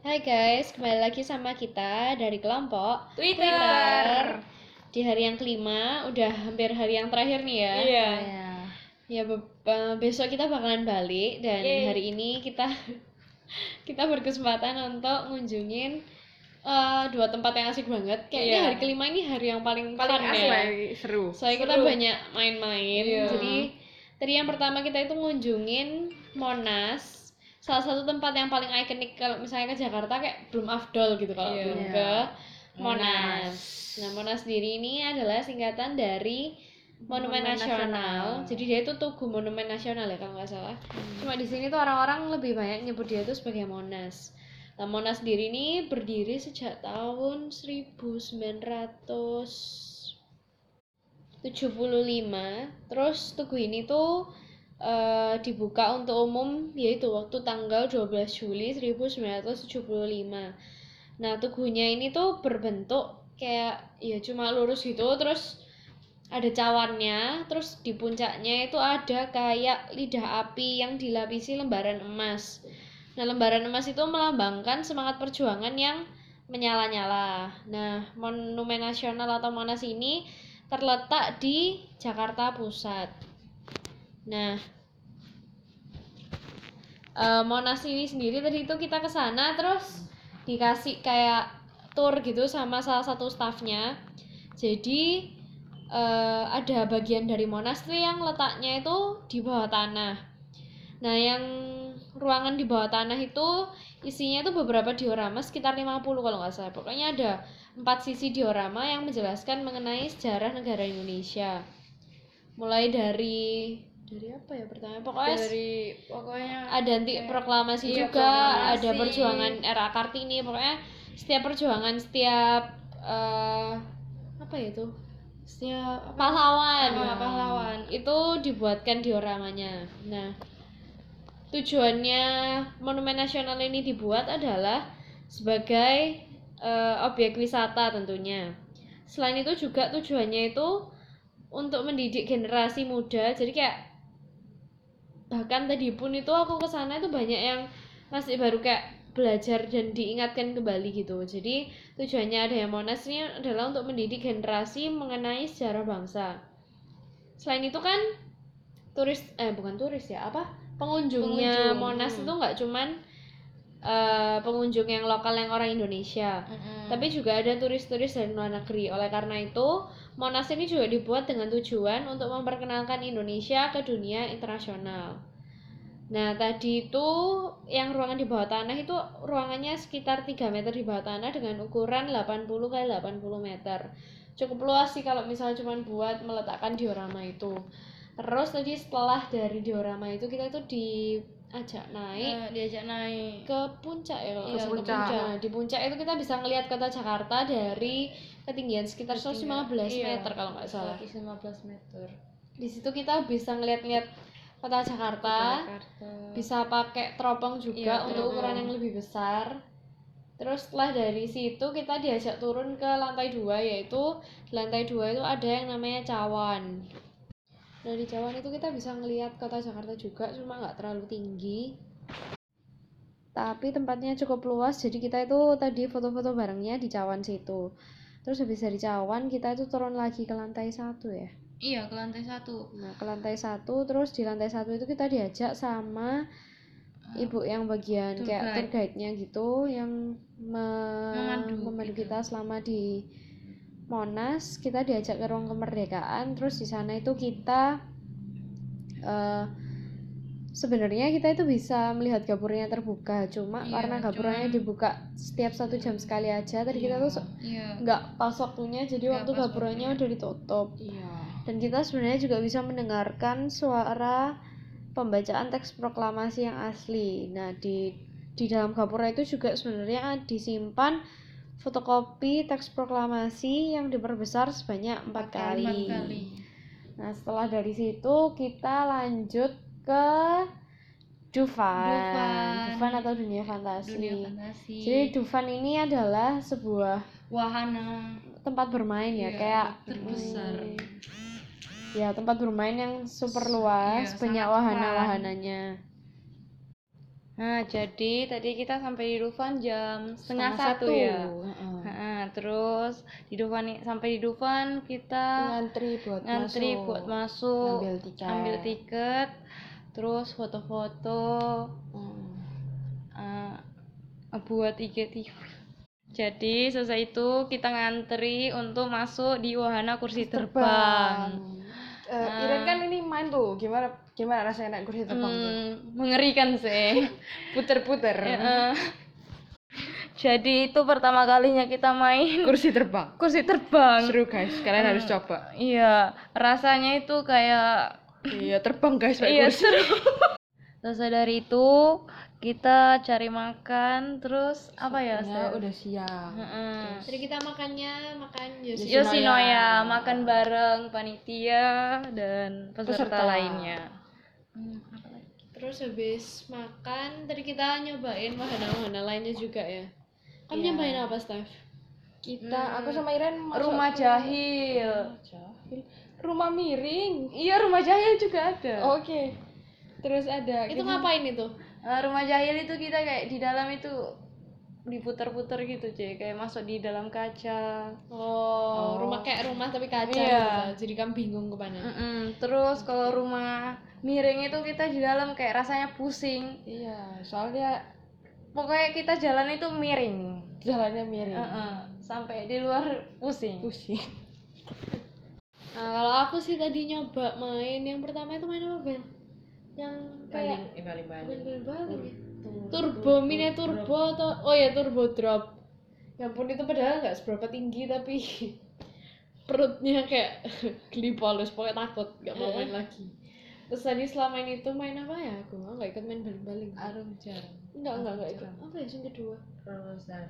Hai guys, kembali lagi sama kita dari kelompok Twitter. Di hari yang kelima, udah hampir hari yang terakhir nih ya. Iya. Ya be- eh, besok kita bakalan balik dan Yeay. hari ini kita kita berkesempatan untuk ngunjungin eh, dua tempat yang asik banget. Kayaknya Iya. hari kelima ini hari yang paling, Paling fun asik ya. seru. Soalnya kita Seru. banyak main-main. Iya. Jadi tadi yang pertama kita itu ngunjungin Monas. Salah satu tempat yang paling ikonik kalau misalnya ke Jakarta kayak belum afdol gitu kalau Iya. belum Iya. ke Monas. Monas. Nah, Monas sendiri ini adalah singkatan dari Monumen, Monumen Nasional. Nasional. Jadi dia itu Tugu Monumen Nasional ya kalau nggak salah. Cuma di sini tuh orang-orang lebih banyak nyebut dia itu sebagai Monas. Nah, Monas sendiri ini berdiri sejak tahun 1975. Terus tugu ini tuh eh, dibuka untuk umum yaitu waktu tanggal 12 Juli 1975. Nah, tugunya ini tuh berbentuk kayak ya cuma lurus gitu terus ada cawannya, terus di puncaknya itu ada kayak lidah api yang dilapisi lembaran emas. Nah, lembaran emas itu melambangkan semangat perjuangan yang menyala-nyala. Nah, Monumen Nasional atau Monas ini terletak di Jakarta Pusat. Nah, eh, Monas ini sendiri tadi itu kita ke sana terus dikasih kayak tour gitu sama salah satu staffnya. Jadi eh, ada bagian dari Monas tuh yang letaknya itu di bawah tanah. Nah, yang ruangan di bawah tanah itu isinya itu beberapa diorama sekitar 50 kalau nggak salah. Pokoknya ada empat sisi diorama yang menjelaskan mengenai sejarah negara Indonesia. Mulai dari dari apa ya pertama? Pokoknya dari pokoknya ada nanti kayak- proklamasi iya, juga, proklamasi. ada perjuangan era Kartini, pokoknya setiap perjuangan setiap eh apa ya itu? Setiap pahlawan, Ah, pahlawan. itu dibuatkan dioramanya. Nah, tujuannya Monumen Nasional ini dibuat adalah sebagai eh, objek wisata tentunya. Selain itu juga tujuannya itu untuk mendidik generasi muda. Jadi kayak bahkan tadi pun itu aku ke sana itu banyak yang masih baru kayak belajar dan diingatkan kembali gitu. Jadi tujuannya ada yang Monas ini adalah untuk mendidik generasi mengenai sejarah bangsa. Selain itu kan turis eh bukan turis ya apa pengunjungnya Pengunjung, Monas itu nggak cuman eh, pengunjung yang lokal yang orang Indonesia, Mm-mm. tapi juga ada turis-turis dari luar negeri. Oleh karena itu, Monas ini juga dibuat dengan tujuan untuk memperkenalkan Indonesia ke dunia internasional. Nah, tadi itu yang ruangan di bawah tanah itu ruangannya sekitar 3 meter di bawah tanah dengan ukuran 80 kali 80 meter. Cukup luas sih kalau misalnya cuma buat meletakkan diorama itu. Terus tadi setelah dari diorama itu kita itu diajak naik Nah, diajak naik ke puncak ya kalau Iya, ke puncak. puncak. Nah, di puncak itu kita bisa ngelihat kota Jakarta dari ketinggian sekitar 115 Iya. meter kalau nggak salah. 115 meter Di situ kita bisa ngeliat-ngeliat kota Jakarta, Jakarta bisa pakai teropong juga Iya, untuk teropong. ukuran yang lebih besar. Terus setelah dari situ kita diajak turun ke lantai dua yaitu di lantai dua itu ada yang namanya cawan. Nah di cawan itu kita bisa ngelihat kota Jakarta juga cuma nggak terlalu tinggi. Tapi tempatnya cukup luas jadi kita itu tadi foto-foto barengnya di cawan situ. Terus habis dari cawan kita itu turun lagi ke lantai satu ya. iya ke lantai satu Nah, ke lantai satu, terus di lantai satu itu kita diajak sama ibu yang bagian tour kayak tour guide. guide-nya gitu, yang me- Memandu memandu gitu. kita selama di Monas. Kita diajak ke ruang kemerdekaan, terus di sana itu kita eh sebenarnya kita itu bisa melihat gapurnya terbuka, cuma Iya, karena gapurnya cuman- dibuka setiap satu jam sekali aja, tadi kita tuh iya nggak pas waktunya, jadi Nggak waktu gapurnya udah ditutup iya dan kita sebenarnya juga bisa mendengarkan suara pembacaan teks proklamasi yang asli. Nah, di di dalam gapura itu juga sebenarnya disimpan fotokopi teks proklamasi yang diperbesar sebanyak empat kali. kali Nah, setelah dari situ kita lanjut ke Dufan. Dufan. Dufan atau dunia fantasi. dunia fantasi Jadi Dufan ini adalah sebuah wahana tempat bermain ya, Iya, kayak terbesar. hmm, ya tempat bermain yang super luas Iya, banyak wahana-wahananya Nah, jadi tadi kita sampai di Dufan jam setengah, Setengah satu, satu. ya. Heeh. Nah, terus di Dufan sampai di Dufan kita ngantri buat ngantri masuk. buat masuk, Ambil tiket. ambil tiket, terus foto-foto, Mm. eh, buat IGTV. Jadi selesai itu kita ngantri untuk masuk di wahana kursi terbang. Ah. Iren kan ini main tuh gimana gimana rasanya naik kursi terbang tuh Hmm, mengerikan sih. puter-puter Heeh. Jadi itu pertama kalinya kita main kursi terbang kursi terbang. seru guys kalian harus coba Iya, rasanya itu kayak iya terbang guys iya kursi seru. Selesai dari itu kita cari makan, terus apa ya? ya Sel? udah siang Heeh. Jadi kita makannya makan Yoshinoya. Yoshinoya makan bareng panitia dan peserta, Peserta. lainnya. Hmm, apa lagi? Terus habis makan, tadi kita nyobain wahana-wahana lainnya juga ya. Kamu Iya. nyobain apa, Steph? kita aku sama Iren masuk Rumah jahil. jahil rumah miring Iya, rumah jahil juga ada. oke terus ada Itu kita- ngapain itu? Eh, rumah jahil itu kita kayak di dalam itu diputar-putar gitu, cuy. Kayak masuk di dalam kaca. Oh, rumah kayak rumah tapi kaca Iya. gitu. Jadi kamu bingung ke mana. Mm-mm. Terus kalau rumah miring itu kita di dalam kayak rasanya pusing. iya soalnya Pokoknya kita jalan itu miring. jalannya miring Heeh. Sampai di luar pusing. pusing Nah, kalau aku sih tadi nyoba main yang pertama itu main apa, Bel? Yang kayak baling-baling ya. Turbo mini turbo atau oh ya turbo drop. Ya ampun itu padahal nggak seberapa tinggi tapi perutnya kayak geli polos pokoknya takut nggak mau main lagi. Terus tadi selama ini tuh main apa ya aku? Nggak ikut main baling-baling. Arum jarang. Enggak, enggak, enggak ikut. Apa ya yang kedua?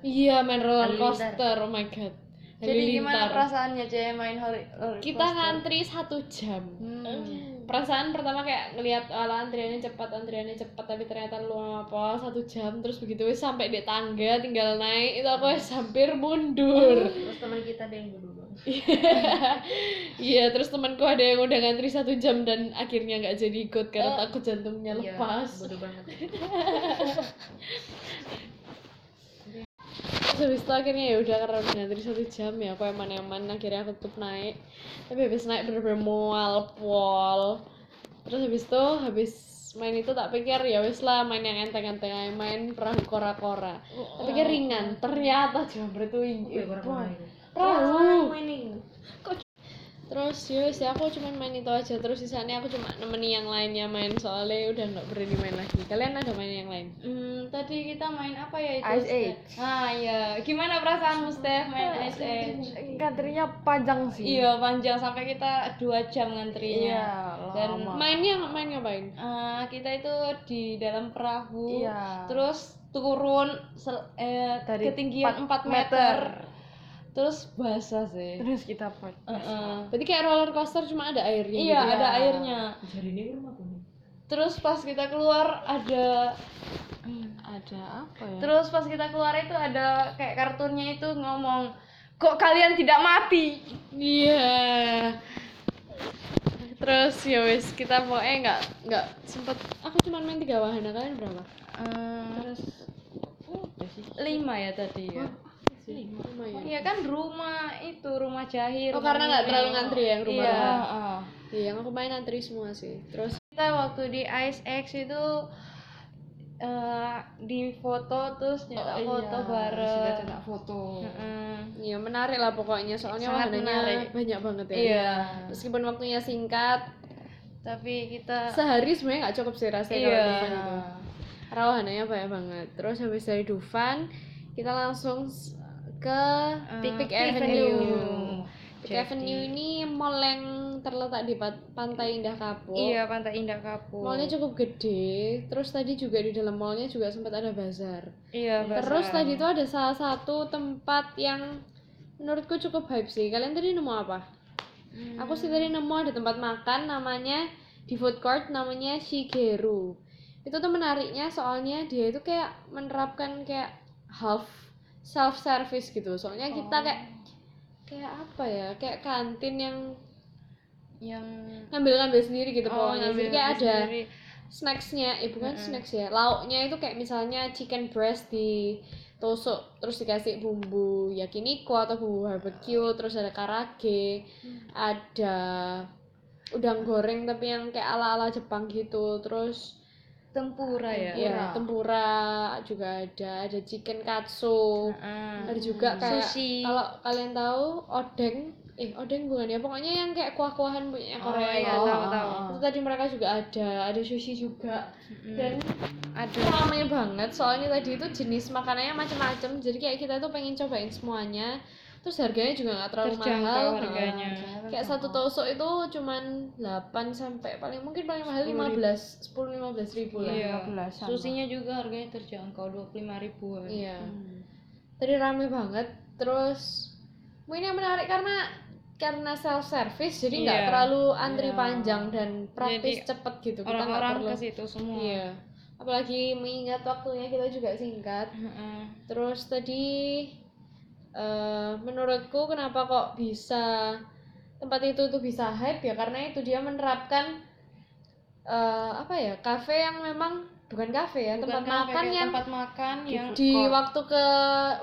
Iya, main roller coaster. Oh my god. Jadi gimana perasaannya cewek main roller roller Kita coaster? ngantri satu jam. Hmm. Perasaan pertama kayak ngelihat ala antriannya cepat, antriannya cepat, tapi ternyata lu apa satu jam terus begitu wis sampai di tangga tinggal naik itu aku wis hampir mundur. Terus teman kita ada yang dulu. Iya, terus temanku ada yang udah ngantri satu jam dan akhirnya nggak jadi ikut karena takut jantungnya lepas. Bodoh banget. Terus habis itu akhirnya ya udah karena udah ngantri satu jam ya aku eman eman akhirnya aku tetap naik. Tapi habis naik bener-bener mual pol terus habis itu habis main itu tak pikir ya wis lah main yang enteng-enteng aja, main perahu kora-kora. Tak pikir ringan ternyata cuma itu. Perahu terus ya wis ya aku cuma main itu aja terus sisanya aku cuma nemeni yang lainnya main soalnya udah nggak berani main lagi kalian ada main yang lain Hmm, tadi kita main apa ya itu? Ice? Age. Ah iya, gimana perasaanmu Steph main Ice Age? ngantrinya panjang sih Iya panjang sampai kita dua jam ngantrinya. iya Dan lama. mainnya main ngapain Eh, kita itu di dalam perahu, Iya. terus turun sel- eh, Dari ketinggian 4 empat meter. Terus basah sih. terus kita pot Heeh. Berarti kayak roller coaster cuma ada airnya Iya gitu. ada airnya. Terus pas kita keluar ada ada apa ya Terus pas kita keluar itu ada kayak kartunnya itu ngomong kok kalian tidak mati. Iya. Terus ya wis kita mau eh nggak nggak sempet aku cuma main tiga wahana kalian berapa? Terus lima ya tadi ya. Lumayan. Iya kan rumah itu rumah jahir. Oh karena nggak terlalu ngantri ya yang rumah Iya. rumah. Iya yang aku main antri semua sih. Terus Kita waktu di Ice X itu eh di foto terus nyetak foto bareng. sudah cetak foto Heeh. ya menarik lah pokoknya soalnya Sangat wahananya menarik. banyak banget ya. Iya. Meskipun waktunya singkat, Tapi kita sehari sebenarnya nggak cukup sih rasanya kalau Iya. Dufan itu. Karena wahananya banyak banget. Terus habis dari Dufan kita langsung ke Eh, Peak, Peak Avenue. Avenue. Peak Jadi- Avenue ini mall yang terletak di Pantai Indah Kapuk. Iya Pantai Indah Kapuk. Mallnya cukup gede. Terus tadi juga di dalam mallnya juga sempat ada bazar. Iya. Terus bazar. tadi itu ada salah satu tempat yang menurutku cukup hype sih. Kalian tadi nemu apa? Hmm. Aku sih tadi nemu ada tempat makan namanya di food court namanya Shigeru. Itu tuh menariknya soalnya dia itu kayak menerapkan kayak half self service gitu. Soalnya kita kayak kayak apa ya? Kayak kantin yang yang ngambil-ngambil sendiri gitu Oh, pokoknya. Jadi ngambil kayak ada sendiri. snacksnya eh bukan snacks ya lauknya itu kayak misalnya chicken breast di tusuk terus dikasih bumbu yakiniku atau bumbu barbecue terus ada karage ada udang goreng tapi yang kayak ala ala Jepang gitu terus tempura ya? Ya tempura juga ada ada chicken katsu. Heeh. ada juga kayak Sushi. kalau kalian tahu odeng. Eh odeng bukan ya? Pokoknya yang kayak kuah-kuahan punya oh Korea. iya itu. tahu tahu. Itu tadi mereka juga ada ada sushi juga. Dan ada. ramai banget soalnya tadi itu jenis makanannya macam-macam jadi kayak kita tuh pengen cobain semuanya terus harganya juga nggak terlalu Terjangkau mahal harganya. Nah, kayak satu tusuk itu cuman 8 sampai paling mungkin paling mahal 15 10 15 ribu lah iya 15 sama. susinya juga harganya terjangkau dua puluh lima ribuan iya Hmm. tadi rame banget terus mungkin yang menarik karena karena self service jadi nggak Iya. terlalu antri Iya. panjang dan praktis Jadi, cepet gitu kita nggak orang-orang perlu ke situ semua iya apalagi mengingat waktunya kita juga singkat Heeh. terus tadi eh, menurutku kenapa kok bisa tempat itu tuh bisa hype ya karena itu dia menerapkan eh, apa ya kafe yang memang bukan kafe ya Bukan tempat kafe, makan kayak yang tempat makan yang di waktu ke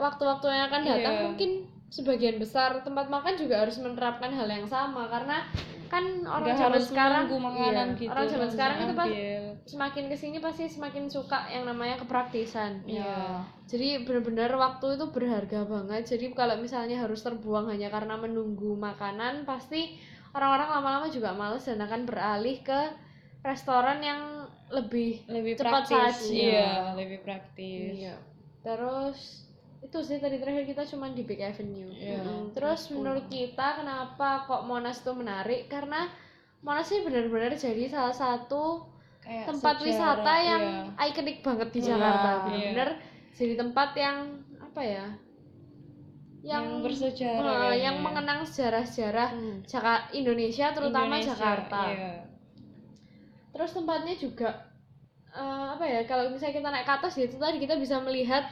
waktu-waktu yang akan datang Iya. mungkin sebagian besar tempat makan juga harus menerapkan hal yang sama karena kan orang nggak zaman sekarang menunggu makanan iya, gitu orang zaman sekarang itu pas semakin ke sini pasti semakin suka yang namanya kepraktisan Iya. jadi benar-benar waktu itu berharga banget jadi kalau misalnya harus terbuang hanya karena menunggu makanan pasti orang-orang lama-lama juga males dan akan beralih ke restoran yang lebih lebih Cepat praktis saji. iya lebih praktis Iya. Terus itu sih tadi terakhir kita cuma di Big Avenue. Iya. Mm, Terus menurut kita kenapa kok Monas itu menarik? Karena Monas ini benar-benar jadi salah satu kayak tempat sejarah, wisata yang iya. ikonik banget di Iya, Jakarta. iya. Benar-benar jadi tempat yang apa ya? yang, Yang bersejarah kayaknya. yang mengenang sejarah-sejarah Hmm. Jaka- Indonesia terutama Indonesia, Jakarta. iya. Terus tempatnya juga eh, apa ya? Kalau misalnya kita naik ke atas gitu tadi kita bisa melihat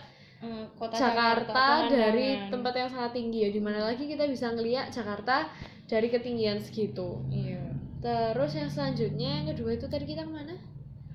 Eh, kota Jakarta dari pemandangan. tempat yang sangat tinggi ya di mana lagi kita bisa ngeliat Jakarta dari ketinggian segitu iya terus yang selanjutnya yang kedua itu tadi kita ke mana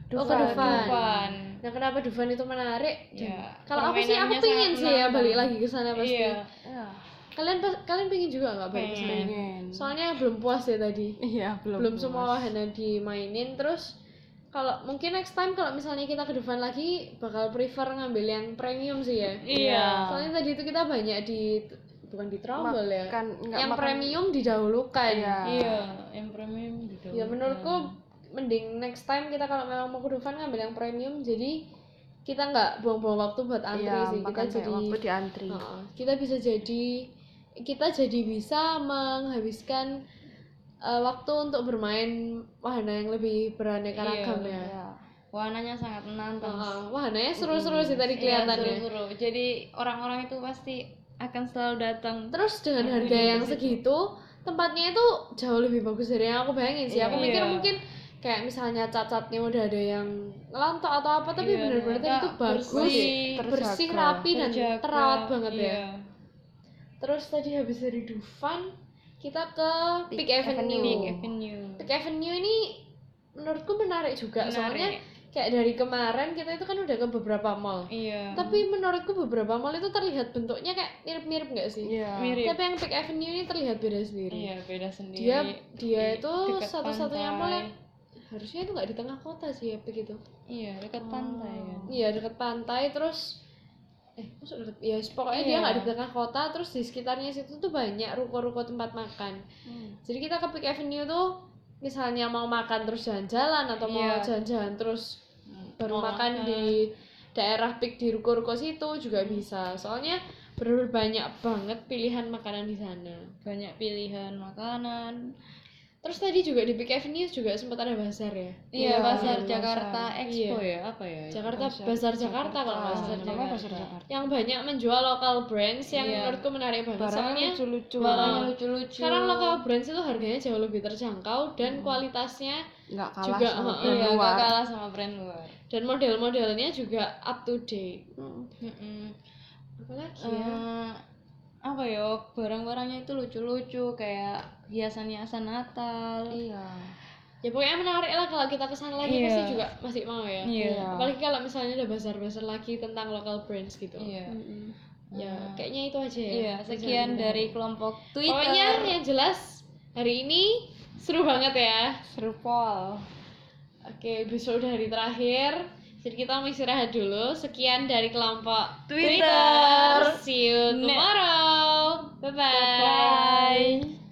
oh ke Dufan. Dufan. Dufan. nah kenapa Dufan itu menarik Iya, kalau aku sih aku pingin sih ya balik lagi ke sana pasti iya Ya, kalian kalian pingin juga nggak balik ke sana soalnya belum puas ya tadi iya belum. belum puas. semua wahana dimainin terus kalau mungkin next time kalau misalnya kita ke Dufan lagi bakal prefer ngambil yang premium sih ya iya Soalnya tadi itu kita banyak di bukan di trombol ya. Makan- nggak yang makan- premium didahulukan. Iya. iya yang premium gitu Ya menurutku mending next time kita kalau memang mau ke Dufan ngambil yang premium jadi kita nggak buang-buang waktu buat antri Iya, sih. Kita jadi waktu diantri. Heeh, kita bisa jadi kita jadi bisa menghabiskan eh, waktu untuk bermain wahana yang lebih beraneka Iya, ragam ya. Iya. warnanya sangat menantang Heeh, wahananya seru-seru sih tadi Iya, kelihatannya. seru-seru jadi orang-orang itu pasti akan selalu datang Terus dengan harga yang segitu, tempatnya itu jauh lebih bagus dari yang aku bayangin sih. Aku Iya. mikir mungkin kayak misalnya cacatnya udah ada yang ngelantok atau apa, tapi Iya, ternyata itu bagus, bersih, bersih, terjaga, rapi dan terjaga, terawat banget ya. iya. Terus tadi habis dari Dufan, kita ke Peak, Peak Avenue. Big Avenue Peak Avenue ini menurutku menarik juga, soalnya Menarik. kayak dari kemarin kita itu kan udah ke beberapa mall. iya Tapi menurutku beberapa mall itu terlihat bentuknya kayak mirip-mirip nggak sih? Iya. mirip Tapi yang Peak Avenue ini terlihat beda sendiri. iya beda sendiri dia dia Di itu satu-satunya mall yang harusnya itu nggak di tengah kota sih ya begitu iya dekat pantai kan iya dekat pantai terus eh masuk ya pokoknya dia Iya. nggak di tengah kota terus di sekitarnya situ tuh banyak ruko-ruko tempat makan. Hmm. jadi kita ke Peak Avenue tuh misalnya mau makan terus jalan-jalan atau mau Iya. jalan-jalan terus baru Mau makan di daerah Peak di ruko-ruko situ juga bisa. Soalnya bener banyak banget pilihan makanan di sana. Banyak pilihan makanan terus tadi juga di Peak Avenue juga sempat ada bazar ya iya Iya, pasar iya, Jakarta pasar. Expo Iya. ya apa ya Jakarta Bazar Bazar Jakarta kalau nggak Ah, salah namanya Jakarta. Bazar Jakarta. yang banyak menjual lokal brands yang Iya. menurutku menarik banget Barangnya soalnya lucu-lucu. barangnya lucu-lucu sekarang lokal brands itu harganya jauh lebih terjangkau dan kualitasnya nggak kalah juga, sama brand iya luar. gak kalah sama brand luar dan model-modelnya juga up to date Hmm. Mm-mm. apalagi ya Eh, apa ya barang-barangnya itu lucu-lucu kayak hiasan-hiasan Natal Iya. ya pokoknya menarik lah kalau kita ke sana lagi Iya. pasti juga masih mau ya Iya. apalagi kalau misalnya ada bazar-bazar lagi tentang local brands gitu Iya. Mm-mm. ya kayaknya itu aja ya Iya, sekian Bazar-bazar. dari kelompok Twitter. pokoknya yang jelas hari ini seru banget ya Seru pol. Oke, besok udah hari terakhir. Jadi kita mau istirahat dulu. Sekian dari kelompok Twitter. See you tomorrow. Bye-bye. Bye.